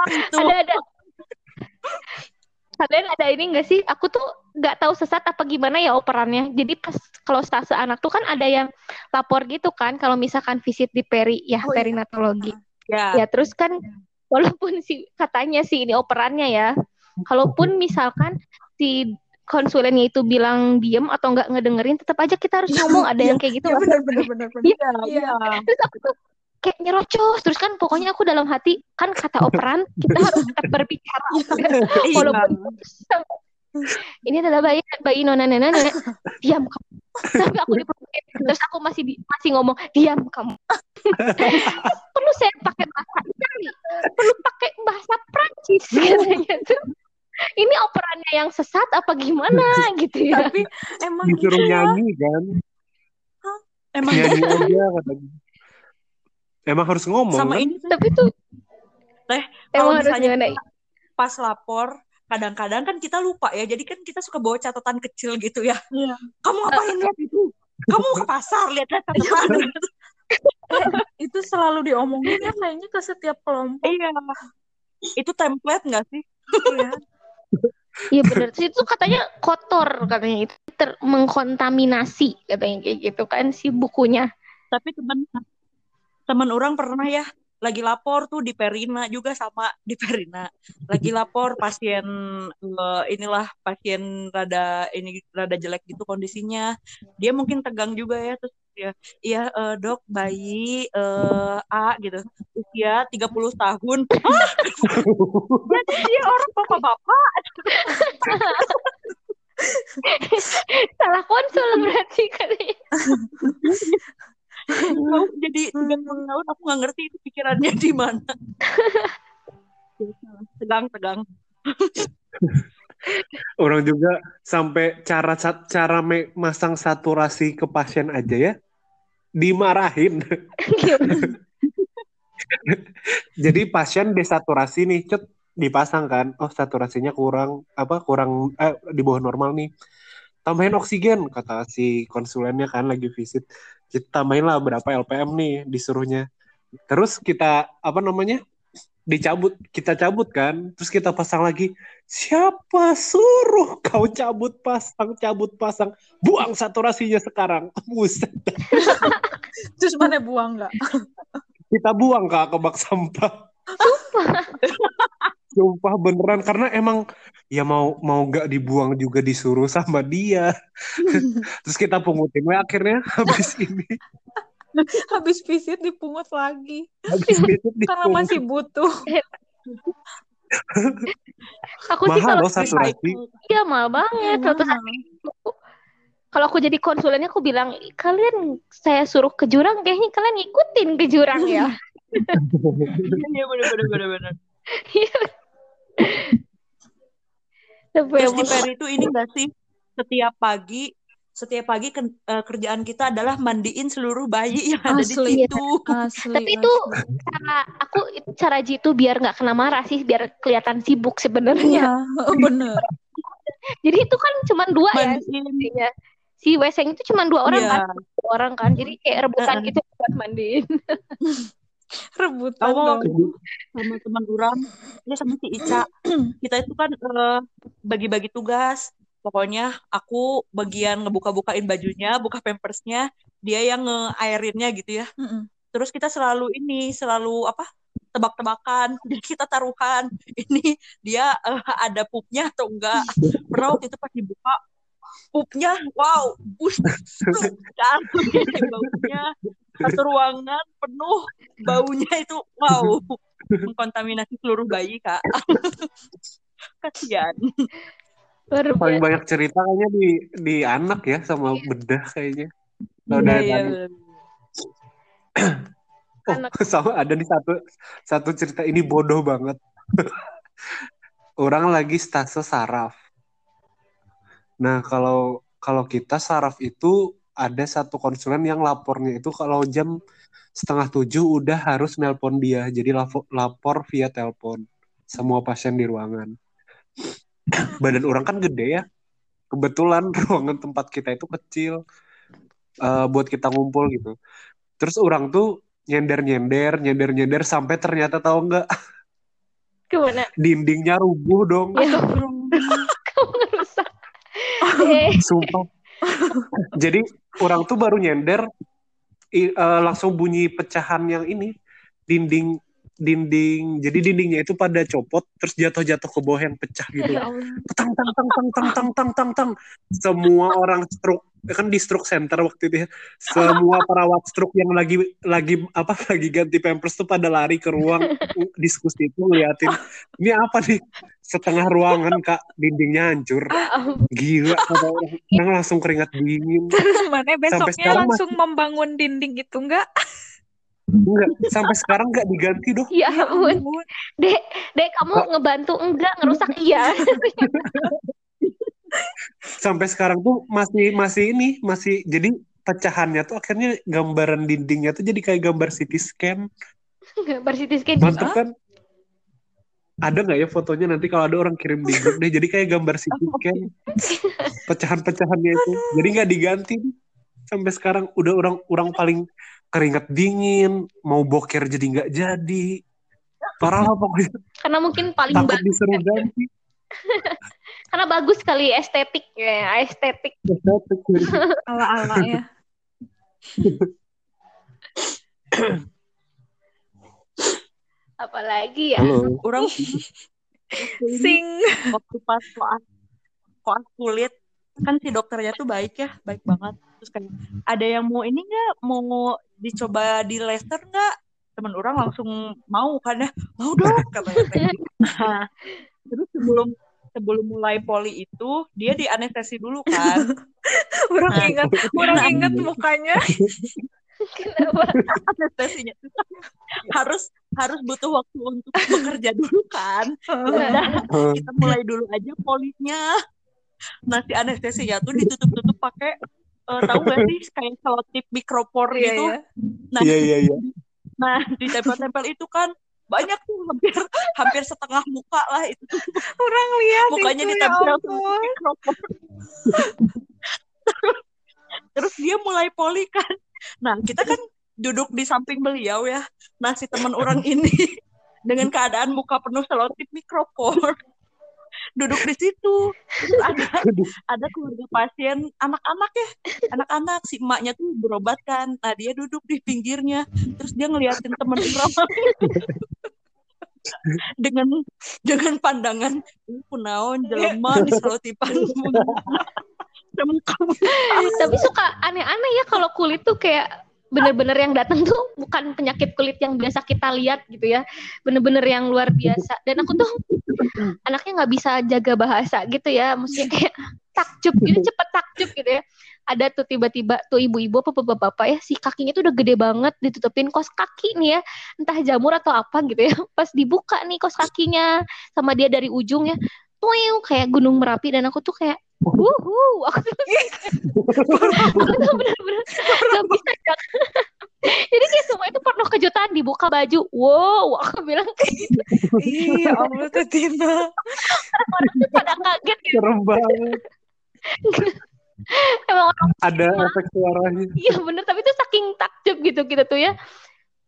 itu ada ada kalian ada ini enggak sih? Aku tuh nggak tahu sesat apa gimana ya operannya. Jadi pas kalau stase anak tuh kan ada yang lapor gitu kan kalau misalkan visit di peri ya Oh, iya. perinatologi. Ya. Ya terus kan walaupun si katanya sih ini operannya ya kalaupun misalkan si konsulennya itu bilang diem atau nggak ngedengerin tetap aja kita harus ngomong ada yang kayak gitu Iya nggak benar benar benar benar. iya Iya. iya. Terus aku tuh kayak nyerocos. Terus kan pokoknya aku dalam hati kan kata operan kita harus tetap berbicara. Iya. walaupun ini adalah bayi bayi nona nona nona diam kamu. Tapi aku dipelukin terus aku masih di- masih ngomong diam kamu. Perlu saya pakai bahasa Itali? Perlu pakai bahasa Prancis? Katanya tuh ini operannya yang sesat apa gimana? Gitu ya. Tapi emang gitu disuruh ya. nyanyi kan? Emang nyanyi aja katanya emang harus ngomong sama kan ini tuh tapi tuh Teh, Emang kalau misalnya kita pas lapor, kadang-kadang kan kita lupa ya. Jadi kan kita suka bawa catatan kecil gitu ya. Iya. Kamu ngapain lihat itu? Kamu ke pasar lihat catatan. Itu selalu diomongin ya kayaknya ke setiap kelompok. iya. Itu template nggak sih? Iya. Iya benar. Terus itu katanya kotor katanya itu ter mengkontaminasi katanya kayak gitu kan si bukunya. Tapi teman teman orang pernah ya lagi lapor tuh di Perina juga sama di Perina. Lagi lapor pasien eh, inilah pasien rada ini rada jelek gitu kondisinya. Dia mungkin tegang juga ya terus dia iya eh, dok bayi eh, A gitu usia 30 tahun. Hah? Jadi dia orang bapak-bapak. Salah konsul berarti katanya. Tahu jadi 30 tahun aku nggak ngerti itu pikirannya di mana. Tegang tegang. Orang juga sampai cara cara me- masang saturasi ke pasien aja ya dimarahin. Jadi pasien desaturasi nih, cet dipasang kan. Oh, saturasinya kurang apa kurang eh, di bawah normal nih. Tambahin oksigen kata si konsulennya kan lagi visit. Kita tambahin lah berapa LPM nih disuruhnya. Terus kita apa namanya? dicabut, kita cabut kan. Terus kita pasang lagi. Siapa suruh kau cabut pasang, cabut pasang. Buang saturasinya sekarang. Buset. Terus mana buang nggak? kita buang kak ke bak sampah. Sumpah beneran karena emang ya mau mau gak dibuang juga disuruh sama dia. Terus kita pungutin we akhirnya habis ini Habis visit dipungut lagi. habis visit Karena dipungut. masih butuh. Aku sih mahal kalau loh saturasi. iya mahal banget. Kalau terus kalau aku jadi konsulennya aku bilang kalian saya suruh ke jurang kayaknya kalian ngikutin ke jurang ya. Iya benar benar benar benar. Tapi Terus di Peri itu ini enggak sih setiap pagi setiap pagi ken- eh, kerjaan kita adalah mandiin seluruh bayi yang ada di situ. Asli. Tapi itu asli. cara aku itu cara jitu biar nggak kena marah sih biar kelihatan sibuk sebenarnya. Iya, bener. Jadi itu kan cuma dua ya Mandiin. intinya. Si Weseng itu cuma dua orang Iya. kan, dua orang kan. Jadi kayak rebutan Heeh. gitu buat mandiin. Rebutan Tahu dong. sama teman orang, ya sama si Ica. Kita itu kan eh, bagi-bagi tugas. Pokoknya aku bagian ngebuka-bukain bajunya, buka pampersnya, dia yang ngeairinnya gitu ya. Mm-mm. Terus kita selalu ini, selalu apa? tebak-tebakan. Jadi kita taruhan. Ini dia eh, ada pupnya atau enggak. Pernah waktu itu pas dibuka pupnya, wow, bus, jatuh baunya. Satu ruangan penuh baunya itu, wow, mengkontaminasi seluruh bayi kak. Kasihan. Luar Paling banyak cerita kayaknya di di anak ya sama bedah kayaknya. Kalau Iya, dari iya, tadi. bener. Oh, sama ada di satu satu cerita ini bodoh banget. Orang lagi stase saraf. Nah, kalau kalau kita saraf itu ada satu konsulen yang lapornya itu kalau jam setengah tujuh udah harus nelpon dia. Jadi lapo- lapor via telepon semua pasien di ruangan. Badan orang kan gede ya. Kebetulan ruangan tempat kita itu kecil eh, buat kita ngumpul gitu. Terus orang tuh nyender-nyender, nyender-nyender sampai ternyata tahu nggak dindingnya rubuh dong. Ya, kamu. Eh, Sumpah. Jadi orang tuh baru nyender i- eh, langsung bunyi pecahan yang ini dinding dinding jadi dindingnya itu pada copot terus jatuh-jatuh ke bawah yang pecah gitu. Ya. Tang tang tang tang tang tang tang tang tang. Semua orang stroke kan di stroke center waktu itu ya. Semua perawat stroke yang lagi lagi apa lagi ganti pampers tuh pada lari ke ruang diskusi itu ngeliatin ini apa nih setengah ruangan kak. Dindingnya hancur. Gila kata orang. Langsung keringat dingin. Terus mana besoknya sekarang langsung membangun dinding itu enggak? enggak sampai sekarang enggak diganti doh ya ampun. Dek, dek kamu ngebantu enggak ngerusak iya. sampai sekarang tuh masih masih ini masih jadi pecahannya tuh akhirnya gambaran dindingnya tuh jadi kayak gambar CT scan. Gambar CT scan. mantep kan ada nggak ya fotonya? Nanti kalau ada orang kirim di grup deh. Jadi kayak gambar si Ken pecahan-pecahannya itu. Jadi nggak diganti. Sampai sekarang udah orang orang paling keringat dingin. Mau boker jadi nggak jadi. Parah lah pokoknya. Karena mungkin paling takut bagus. disuruh ganti. Karena bagus kali estetik. Ya, estetik. Ala-ala ya. Apalagi ya. Halo. Orang Sing. waktu pas koas koas kulit kan si dokternya tuh baik ya baik banget terus kayak ada yang mau ini nggak mau dicoba di laser nggak teman orang langsung mau kan ya mau dong katanya teh. Nah, terus sebelum sebelum mulai poli itu dia di anestesi dulu kan Orang Nah. ingat, orang ingat mukanya. Kenapa? harus harus butuh waktu untuk bekerja dulu kan. Udah kita mulai dulu aja polinya nah si anestesinya tuh ditutup-tutup pakai eh, tahu gak sih kayak selotip mikropor Iya, gitu? iya. nah iya iya iya. nah di tempel-tempel itu kan banyak tuh hampir hampir setengah muka lah itu. Orang lihat mukanya itu, ya ditempel sama mikropor. Terus, terus dia mulai poli kan nah kita kan duduk di samping beliau ya. Nah si teman orang ini dengan keadaan muka penuh selotip mikropor duduk di situ. Ada ada keluarga pasien anak-anak ya. Anak-anak si emaknya tuh berobat kan. Nah dia duduk di pinggirnya. Terus dia ngeliatin temen orang. Dengan dengan pandangan "Ih, kunaon jelema di selotipan Tapi suka aneh-aneh ya kalau kulit tuh kayak bener-bener yang datang tuh bukan penyakit kulit yang biasa kita lihat gitu ya. Bener-bener yang luar biasa. Dan aku tuh anaknya nggak bisa jaga bahasa gitu ya. Maksudnya kayak takjub gitu, cepet takjub gitu ya. Ada tuh tiba-tiba tuh ibu-ibu apa bapak-bapak ya si kakinya tuh udah gede banget ditutupin kos kaki nih ya entah jamur atau apa gitu ya pas dibuka nih kos kakinya sama dia dari ujungnya tuh kayak gunung merapi dan aku tuh kayak wuhu aku tuh bener-bener gak bisa Kak. jadi kayak semua itu penuh kejutan dibuka baju. Wow aku bilang kayak gitu. Iya, Allah tuh Tina. orang tuh pada kaget gitu. Serem banget. Emang orang ada efek suaranya. Iya bener. Tapi itu saking takjub gitu kita tuh ya.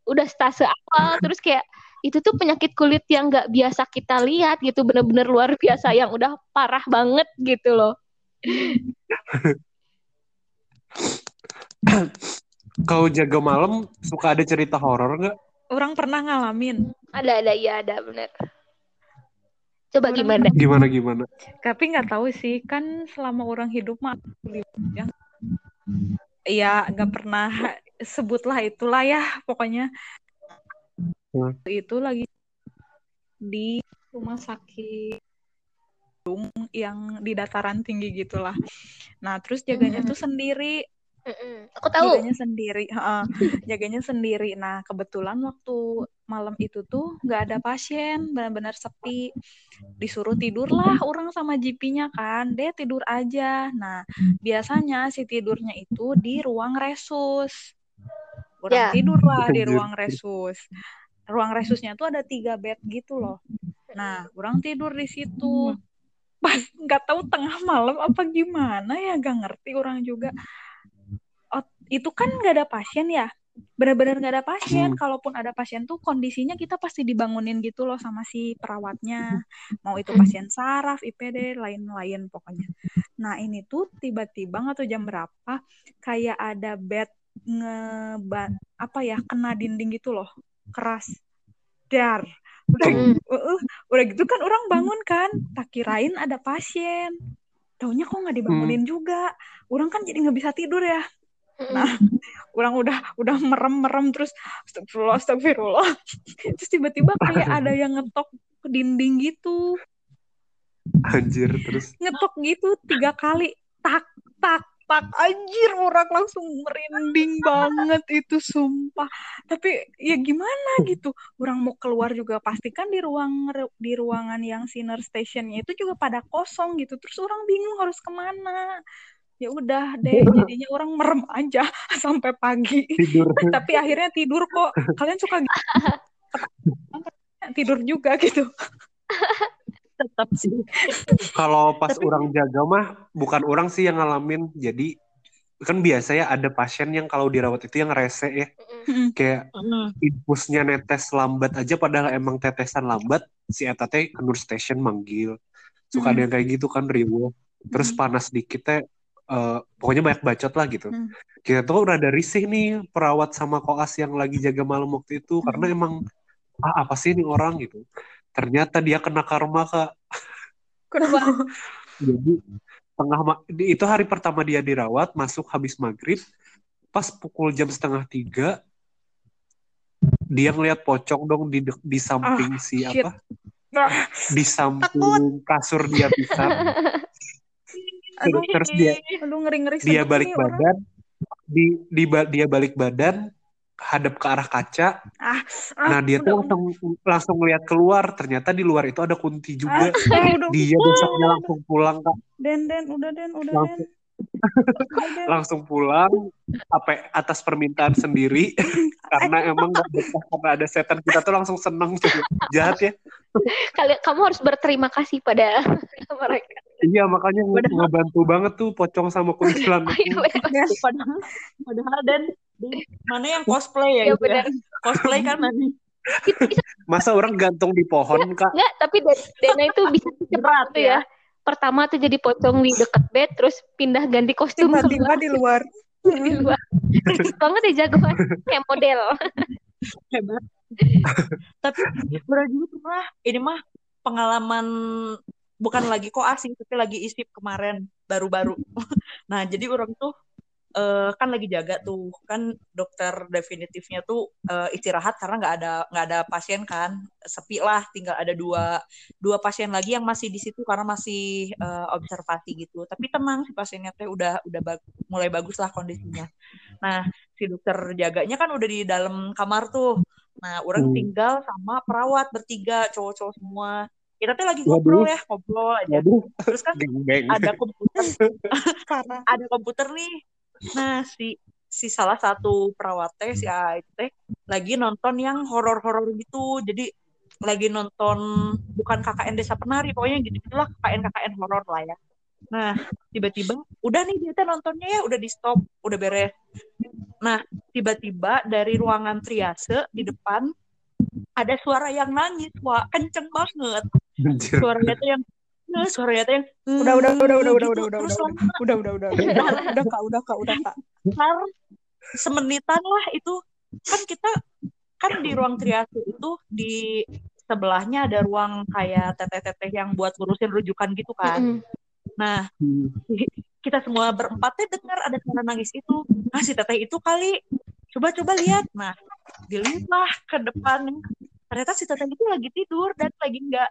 Udah stase awal terus kayak itu tuh penyakit kulit yang nggak biasa kita lihat gitu bener-bener luar biasa yang udah parah banget gitu loh. Kau jaga malam suka ada cerita horor nggak? Orang pernah ngalamin. ada ada iya ada bener. Coba Orang- gimana? Gimana gimana? Tapi nggak tahu sih, kan selama orang hidup mah ya. Iya, nggak pernah sebutlah itulah ya, pokoknya Hmm. itu lagi di rumah sakit yang di dataran tinggi gitulah. Nah, terus jaganya Mhm. tuh sendiri, Mm-mm. aku tahu jaganya sendiri, heeh, jaganya sendiri. Nah, kebetulan waktu malam itu tuh nggak ada pasien, benar-benar sepi. Disuruh tidurlah orang sama GP-nya kan, deh tidur aja. Nah, biasanya si tidurnya itu di ruang resus. Orang Ya. tidurlah di Anjir. ruang resus. Ruang resusnya tuh ada tiga bed gitu loh. Nah, orang tidur di situ. Pas nggak tahu tengah malam apa gimana ya, gak ngerti orang juga. Oh, itu kan nggak ada pasien ya? Benar-benar nggak ada pasien. Hmm. Kalaupun ada pasien tuh kondisinya kita pasti dibangunin gitu loh sama si perawatnya. Mau itu pasien saraf, IPD, lain-lain pokoknya. Nah ini tuh tiba-tiba nggak tahu jam berapa kayak ada bed ngeba apa ya kena dinding gitu loh keras dar udah Mm. uh, udah gitu kan orang bangun kan tak kirain ada pasien taunya kok nggak dibangunin juga orang kan jadi nggak bisa tidur ya Nah, orang udah udah merem-merem terus astagfirullah astagfirullah. Terus tiba-tiba kayak ada yang ngetok ke dinding gitu. anjir terus Ngetok gitu tiga kali. Tak tak tak anjir orang langsung merinding banget itu sumpah. Tapi ya gimana gitu. Orang mau keluar juga pasti kan di ruang di ruangan yang sinner stationnya itu juga pada kosong gitu. Terus orang bingung harus ke mana. Ya udah deh, jadinya orang merem aja sampai pagi. tidur tapi akhirnya tidur kok kalian suka gitu? tidur juga gitu tetap sih Kalau pas Tapi- orang jaga mah bukan orang sih yang ngalamin. Jadi kan biasanya ada pasien yang kalau dirawat itu yang rese ya. Mm-mm. Kayak Mm. infusnya netes lambat aja padahal emang tetesan lambat si eta teh ke nurse station manggil. Suka ada yang kayak gitu kan riwo. Terus Hmm. panas dikit teh eh, pokoknya banyak bacot lah gitu. Hmm. Kita tuh udah ada risih nih perawat sama koas yang lagi jaga malam waktu itu karena emang ah apa sih ini orang gitu. Ternyata dia kena karma kak. Kenapa? Jadi tengah itu hari pertama dia dirawat masuk habis maghrib pas pukul jam setengah tiga dia ngeliat pocong dong di di samping si shit. apa di samping kasur dia Aduh, terus dia aduh dia balik orang. badan di, di dia balik badan hadap ke arah kaca. Ah, nah dia tuh langsung langsung lihat keluar. Ternyata di luar itu ada kunti juga. Ah, udah, dia besoknya langsung pulang kak. Den, Den, udah Den, udah Langsung. Den. Langsung pulang apa atas permintaan sendiri. Karena emang gak betah karena ada setan kita tuh langsung seneng. Tuh jahat ya. Kalian kamu harus berterima kasih pada mereka. iya makanya ngebantu banget tuh pocong sama kuntilanak Ayo, ya. padahal padahal dan mana yang cosplay ya Iya, itu ya benar. cosplay kan mana masa orang gantung di pohon kak enggak, tapi Dana itu bisa cepat berat tuh ya ya. Pertama tuh jadi pocong di deket bed, terus pindah ganti kostum Tiba-tiba di luar. di luar. Banget ya jagoan kayak model. hebat tapi berat juga pernah ini mah pengalaman bukan lagi koas sih tapi lagi isip kemarin baru-baru nah jadi orang tuh eh, kan lagi jaga tuh kan dokter definitifnya tuh eh, istirahat karena nggak ada nggak ada pasien kan. Sepi lah tinggal ada dua dua pasien lagi yang masih di situ karena masih eh, observasi gitu. Tapi tenang si pasiennya teh udah udah bag- mulai bagus lah kondisinya. Nah si dokter jaganya kan udah di dalam kamar tuh. Nah orang Hmm. tinggal sama perawat bertiga cowok-cowok semua. Kita tuh lagi Waduh. ngobrol ya ngobrol aja. Waduh, terus kan ada komputer. Ada komputer nih. Nah, si si salah satu perawat teh si A itu lagi nonton yang horor-horor gitu. Jadi lagi nonton bukan KKN Desa Penari, pokoknya gitu lah KKN KKN horor lah ya. Nah, tiba-tiba udah nih dia teh nontonnya ya udah di stop, udah beres. Nah, tiba-tiba dari ruangan triase di depan ada suara yang nangis, wah kenceng banget. Anjir. Suaranya tuh yang nah, suaranya yang Udah, udah, udah, udah, udah, gitu. udah, udah, Terus udah, udah, udah, udah, udah, udah, udah, kak, udah, kak, udah, kak. sebentar semenitan lah itu kan kita kan di ruang triase itu di sebelahnya ada ruang kayak teteh-teteh yang buat ngurusin rujukan gitu kan. Nah, Hmm. kita semua berempat teh dengar ada suara nangis itu. Nah, si teteh itu kali coba-coba lihat. Nah, dilihatlah ke depan. Ternyata si teteh itu lagi tidur dan lagi nggak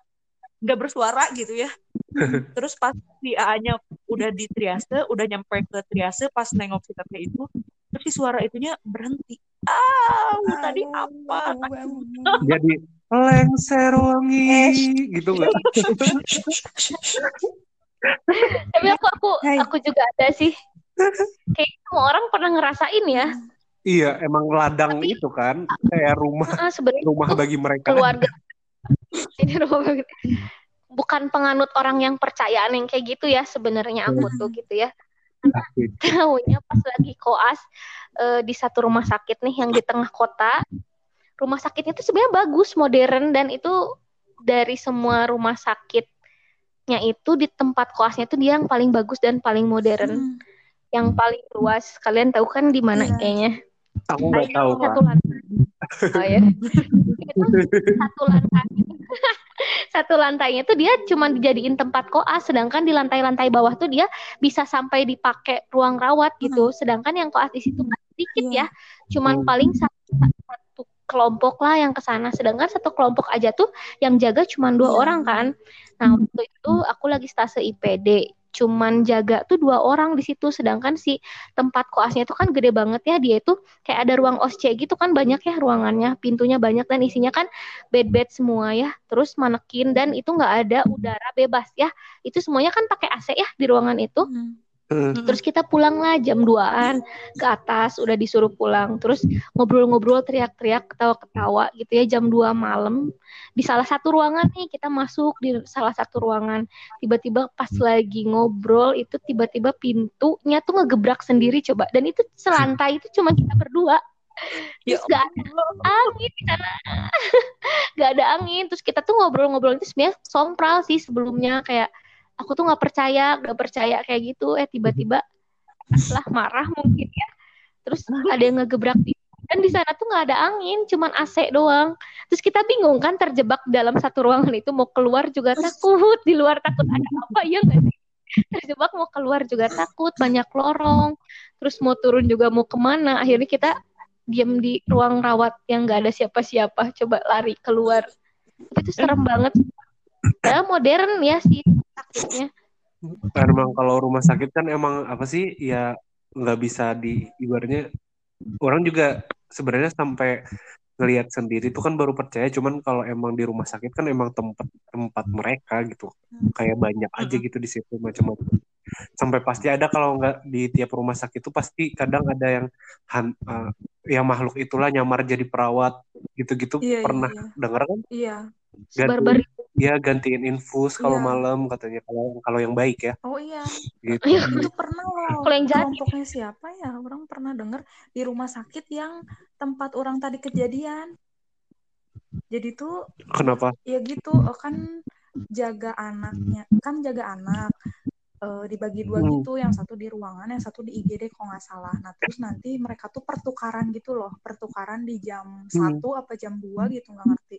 nggak bersuara gitu ya. Terus pas si AA-nya udah di triase, udah nyampe ke triase, pas nengok si teteh itu, terus si suara itunya berhenti. Ah, tadi apa? Jadi lengser wangi gitu nggak? Tapi aku aku aku juga ada sih. Kayak semua orang pernah ngerasain ya. Iya, emang ladang Tapi- itu kan kayak rumah Ah, sebenarnya rumah bagi mereka. keluarga ini rumah bukan penganut orang yang percayaan yang kayak gitu ya sebenarnya aku tuh gitu ya. Tahunya pas lagi koas eh, di satu rumah sakit nih yang di tengah kota. Rumah sakitnya itu sebenarnya bagus, modern dan itu dari semua rumah sakitnya itu di tempat koasnya itu dia yang paling bagus dan paling modern, yang paling luas. Kalian tahu kan di mana Iya. kayaknya? Aku nggak tahu kak. Satu lantai. Oh ya. Itu satu lantai. satu lantainya tuh dia cuma dijadiin tempat koas, sedangkan di lantai-lantai bawah tuh dia bisa sampai dipakai ruang rawat gitu. Sedangkan yang koas di situ kan sedikit Iya. ya, cuman Hmm. paling satu, satu kelompok lah yang ke sana. Sedangkan satu kelompok aja tuh yang jaga cuma dua Iya. orang kan. Nah waktu itu aku lagi stase IPD, cuman jaga tuh dua orang di situ. Sedangkan si tempat koasnya itu kan gede banget ya, dia itu kayak ada ruang OSC gitu kan banyak ya ruangannya, pintunya banyak dan isinya kan bed-bed semua ya. Terus manekin dan itu nggak ada udara bebas ya. Itu semuanya kan pakai AC ya di ruangan itu. Hmm. Heeh. Terus kita pulang lah jam 2-an ke atas, udah disuruh pulang. Terus ngobrol-ngobrol, teriak-teriak, ketawa-ketawa gitu ya jam 2 malam. Di salah satu ruangan nih, kita masuk di salah satu ruangan. Tiba-tiba pas lagi ngobrol, itu tiba-tiba pintunya tuh ngegebrak sendiri coba. Dan itu selantai itu cuma kita berdua. Terus gak ada angin di sana. gak ada angin. Terus kita tuh ngobrol-ngobrol itu sebenarnya sompral sih sebelumnya. Kayak aku tuh nggak percaya, nggak percaya kayak gitu. Eh tiba-tiba lah marah mungkin ya. Terus ada yang ngegebrak pintu. Dan di sana tuh nggak ada angin, cuman AC doang. Terus kita bingung kan terjebak dalam satu ruangan itu mau keluar juga takut, di luar takut ada apa ya nggak sih? Terjebak mau keluar juga takut, banyak lorong. Terus mau turun juga mau ke mana? Akhirnya kita diam di ruang rawat yang nggak ada siapa-siapa, coba lari keluar. Itu serem banget. Ya modern ya sih sakitnya. Emang kalau rumah sakit kan emang apa sih ya nggak bisa di ibaratnya orang juga sebenarnya sampai ngelihat sendiri itu kan baru percaya cuman kalau emang di rumah sakit kan emang tempat tempat mereka gitu. Kayak banyak aja gitu di situ macam-macam sampai pasti ada kalau nggak di tiap rumah sakit itu pasti kadang ada yang han, eh, yang makhluk itulah nyamar jadi perawat gitu-gitu Iya, pernah iya. dengar kan Iya. Sebar-bar dia gantiin infus kalau Iya. malam katanya kalau kalau yang baik ya Oh iya. gitu Itu pernah loh. Kalau yang jahat Kelompoknya siapa ya? Orang pernah dengar di rumah sakit yang tempat orang tadi kejadian. Jadi tuh kenapa ya gitu eh, kan jaga anaknya kan jaga anak eh, dibagi dua Hmm. gitu yang satu di ruangan yang satu di IGD kalau nggak salah. Nah terus nanti mereka tuh pertukaran gitu loh pertukaran di jam Hmm. satu apa jam 2 gitu nggak ngerti.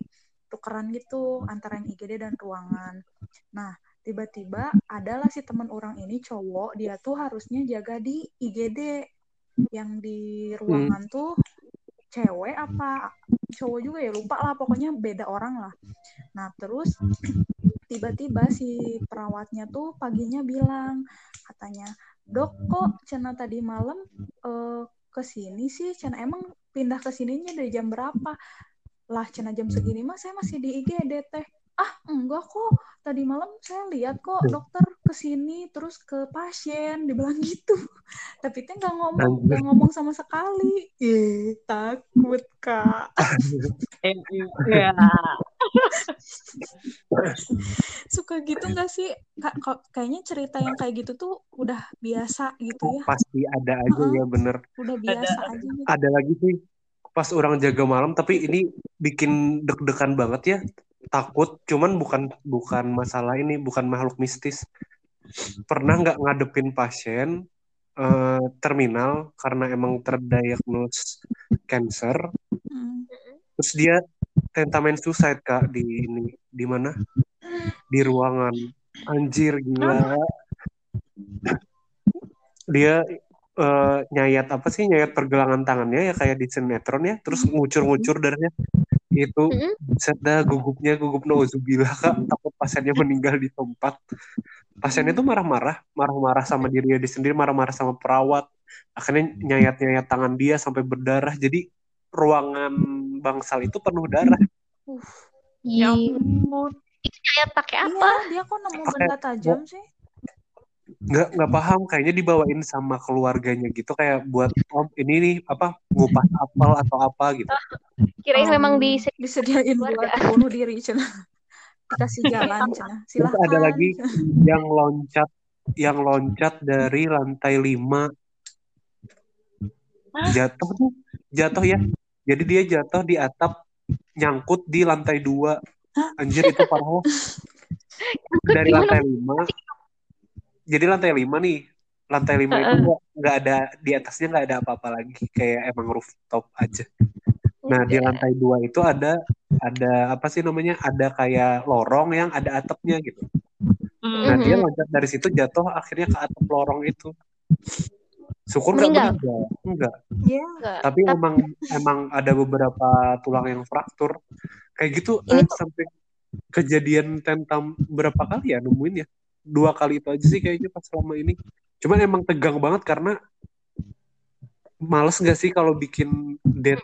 Tukeran gitu antara yang IGD dan ruangan. Nah tiba-tiba adalah si teman orang ini cowok dia tuh harusnya jaga di IGD yang di ruangan tuh cewek apa cowok juga ya lupa lah pokoknya beda orang lah. Nah terus tiba-tiba si perawatnya tuh paginya bilang katanya dok kok cina tadi malam eh, ke sini sih? Cina emang pindah ke sininya dari jam berapa? Lah cina jam segini mah saya masih di IGD teh. Ah enggak kok. Tadi malam saya lihat kok dokter ke sini terus ke pasien. Dibilang gitu. Tapi teh nggak ngomong nggak ngomong sama sekali. Ih takut kak. Ya suka gitu nggak sih? Kak kok- kayaknya cerita yang kayak gitu tuh udah biasa gitu ya. Pasti ada aja Heeh. ya bener. udah biasa aja gitu. Ada lagi sih pas orang jaga malam tapi ini bikin deg-degan banget ya. Takut cuman bukan bukan masalah ini bukan makhluk mistis. Pernah nggak ngadepin pasien eh, terminal karena emang terdiagnos cancer? Hmm. terus dia tentamen suicide kak di ini di mana? Di ruangan. Anjir gila. Dia eh, nyayat apa sih? Nyayat pergelangan tangannya ya kayak di sinetron ya. Terus ngucur-ngucur darahnya. Itu Mm-mm. sedang gugupnya gugup nauzubillah kak. Takut pasiennya meninggal di tempat. Pasiennya tuh marah-marah. Marah-marah sama dirinya di sendiri marah-marah sama perawat. Akhirnya nyayat-nyayat tangan dia sampai berdarah. Jadi ruangan bangsal itu penuh darah. Ya Ih, ampun. Itu kayak pakai iya apa? dia kok nemu benda tajam sih? Nggak nggak paham. Kayaknya dibawain sama keluarganya gitu kayak buat om ini nih apa ngupas apel atau apa gitu. Kirain Oh, memang di disediain buat bunuh diri cina. Dikasih jalan cina. Terus silahkan ada lagi yang loncat yang loncat dari lantai lima. Jatuh tuh. Jatuh ya jadi dia jatuh di atap nyangkut di lantai dua. Anjir itu parah dari lantai lima. Jadi lantai lima nih. Lantai lima itu nggak nggak ada di atasnya nggak ada apa-apa lagi. Kayak emang rooftop aja. Nah di Udah. lantai dua itu ada ada apa sih namanya? Ada kayak lorong yang ada atapnya gitu. Nah Hmm. dia Mhm. loncat dari situ jatuh akhirnya ke atap lorong itu syukur Meninggal? meninggal? Enggak. Ya Enggak. tapi Tapi emang emang ada beberapa tulang yang fraktur. Kayak gitu Ini eh, tuh- sampai kejadian tentam berapa kali ya nemuin ya? Dua kali itu aja sih kayaknya pas selama ini. Cuman emang tegang banget karena males gak sih kalau bikin death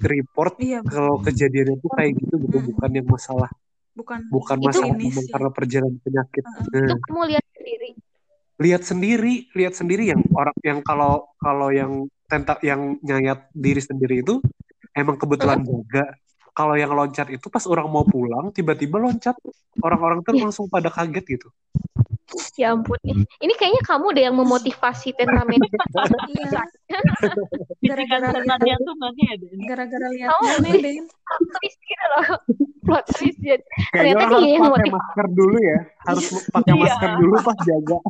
report iya. kalau kejadiannya tuh kayak gitu gitu. Bukan yang masalah. Bukan bukan Itu- masalah ya. karena perjalanan penyakit. Itu Nah, kamu lihat sendiri. Lihat sendiri lihat sendiri yang orang yang kalau kalau yang tenta yang nyayat diri sendiri itu emang kebetulan jaga. Kalau yang loncat itu pas orang mau pulang tiba-tiba loncat. Orang-orang tuh Iya. langsung pada kaget gitu Ya ampun. Ini kayaknya kamu deh yang memotivasi tentamennya. Iya. Gara-gara lihat tuh ya gara-gara lihat Oh, twist gitu loh. Plot twist. ya. Ternyata dia yang harus pakai motiv- masker dulu ya harus pakai Iya. masker dulu pas jaga